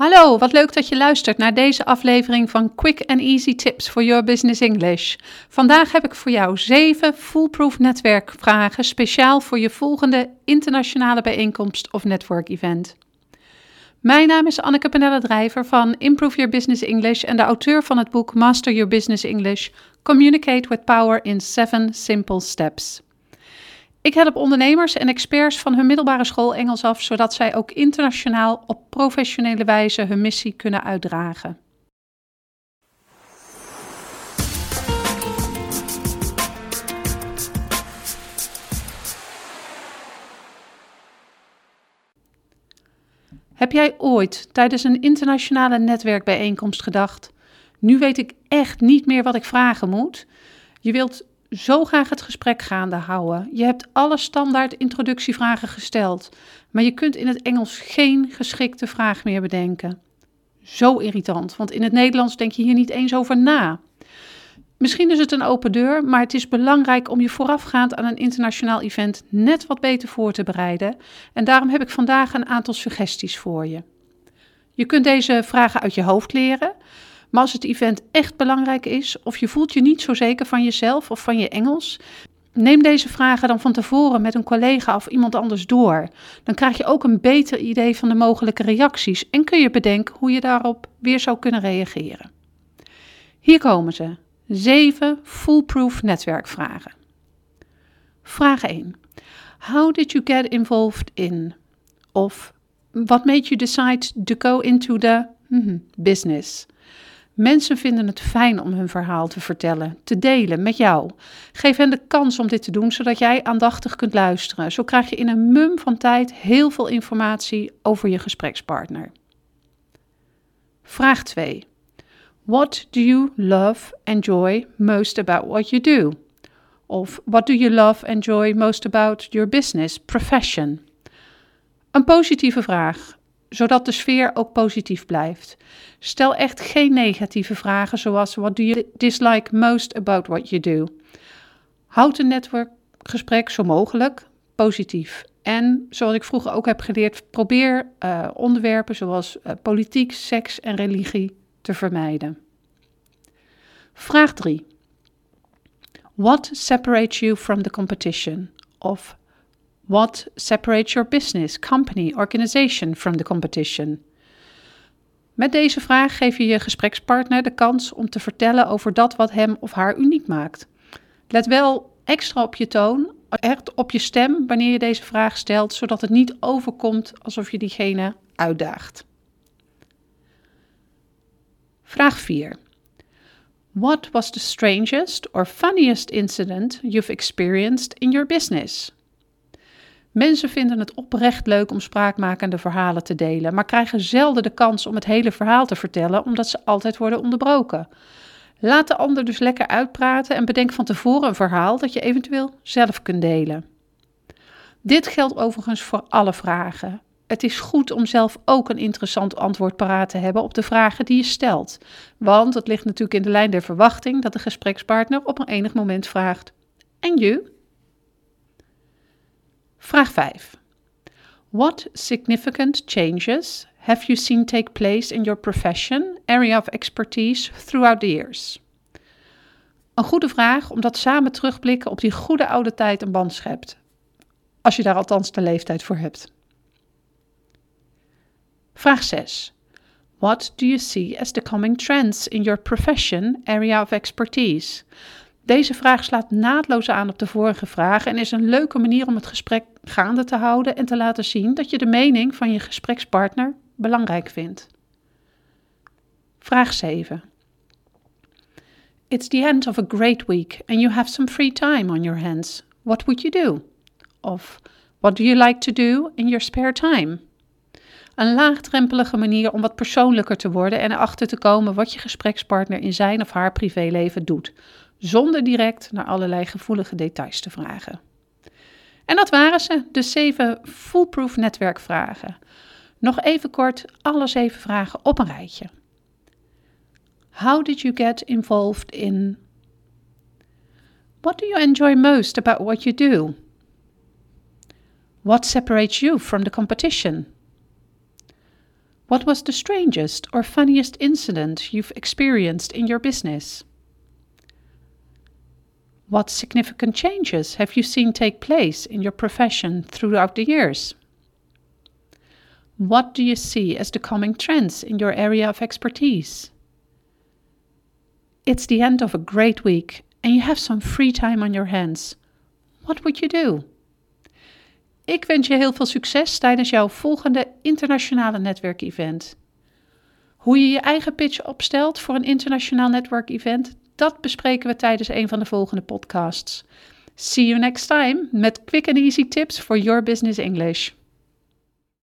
Hallo, wat leuk dat je luistert naar deze aflevering van Quick and Easy Tips for Your Business English. Vandaag heb ik voor jou 7 foolproof netwerkvragen speciaal voor je volgende internationale bijeenkomst of network-event. Mijn naam is Anneke Penelle Drijver van Improve Your Business English en de auteur van het boek Master Your Business English: Communicate with Power in 7 Simple Steps. Ik help ondernemers en experts van hun middelbare school Engels af, zodat zij ook internationaal op professionele wijze hun missie kunnen uitdragen. Heb jij ooit tijdens een internationale netwerkbijeenkomst gedacht: nu weet ik echt niet meer wat ik vragen moet? Je wilt zo graag het gesprek gaande houden. Je hebt alle standaard introductievragen gesteld, maar je kunt in het Engels geen geschikte vraag meer bedenken. Zo irritant, want in het Nederlands denk je hier niet eens over na. Misschien is het een open deur, maar het is belangrijk om je voorafgaand aan een internationaal event net wat beter voor te bereiden. En daarom heb ik vandaag een aantal suggesties voor je. Je kunt deze vragen uit je hoofd leren. Maar als het event echt belangrijk is of je voelt je niet zo zeker van jezelf of van je Engels, neem deze vragen dan van tevoren met een collega of iemand anders door. Dan krijg je ook een beter idee van de mogelijke reacties en kun je bedenken hoe je daarop weer zou kunnen reageren. Hier komen ze. 7 foolproof netwerkvragen. Vraag 1. How did you get involved in? Of what made you decide to go into the hmm, business? Mensen vinden het fijn om hun verhaal te vertellen, te delen met jou. Geef hen de kans om dit te doen, zodat jij aandachtig kunt luisteren. Zo krijg je in een mum van tijd heel veel informatie over je gesprekspartner. Vraag 2. What do you love, enjoy most about what you do? Of what do you love, enjoy most about your business, profession? Een positieve vraag zodat de sfeer ook positief blijft. Stel echt geen negatieve vragen zoals what do you dislike most about what you do. Houd een netwerkgesprek zo mogelijk positief. En zoals ik vroeger ook heb geleerd, probeer uh, onderwerpen zoals uh, politiek, seks en religie te vermijden. Vraag 3. What separates you from the competition? Of What separates your business, company, organization from the competition? Met deze vraag geef je je gesprekspartner de kans om te vertellen over dat wat hem of haar uniek maakt. Let wel extra op je toon, echt op je stem wanneer je deze vraag stelt, zodat het niet overkomt alsof je diegene uitdaagt. Vraag 4. What was the strangest or funniest incident you've experienced in your business? Mensen vinden het oprecht leuk om spraakmakende verhalen te delen, maar krijgen zelden de kans om het hele verhaal te vertellen, omdat ze altijd worden onderbroken. Laat de ander dus lekker uitpraten en bedenk van tevoren een verhaal dat je eventueel zelf kunt delen. Dit geldt overigens voor alle vragen. Het is goed om zelf ook een interessant antwoord paraat te hebben op de vragen die je stelt. Want het ligt natuurlijk in de lijn der verwachting dat de gesprekspartner op een enig moment vraagt: En je? Vraag 5. What significant changes have you seen take place in your profession, area of expertise, throughout the years? Een goede vraag, omdat samen terugblikken op die goede oude tijd een band schept. Als je daar althans de leeftijd voor hebt. Vraag 6. What do you see as the coming trends in your profession, area of expertise? Deze vraag slaat naadloos aan op de vorige vraag en is een leuke manier om het gesprek gaande te houden en te laten zien dat je de mening van je gesprekspartner belangrijk vindt. Vraag 7. It's the end of a great week and you have some free time on your hands. What would you do? Of what do you like to do in your spare time? Een laagdrempelige manier om wat persoonlijker te worden en erachter te komen wat je gesprekspartner in zijn of haar privéleven doet, zonder direct naar allerlei gevoelige details te vragen. En dat waren ze, de zeven foolproof netwerkvragen. Nog even kort alle zeven vragen op een rijtje. How did you get involved in? What do you enjoy most about what you do? What separates you from the competition? What was the strangest or funniest incident you've experienced in your business? What significant changes have you seen take place in your profession throughout the years? What do you see as the coming trends in your area of expertise? It's the end of a great week and you have some free time on your hands. What would you do? Ik wens je heel veel succes tijdens jouw volgende internationale netwerkevent. Hoe je je eigen pitch opstelt voor een internationaal netwerkevent, dat bespreken we tijdens een van de volgende podcasts. See you next time met quick and easy tips for your business English.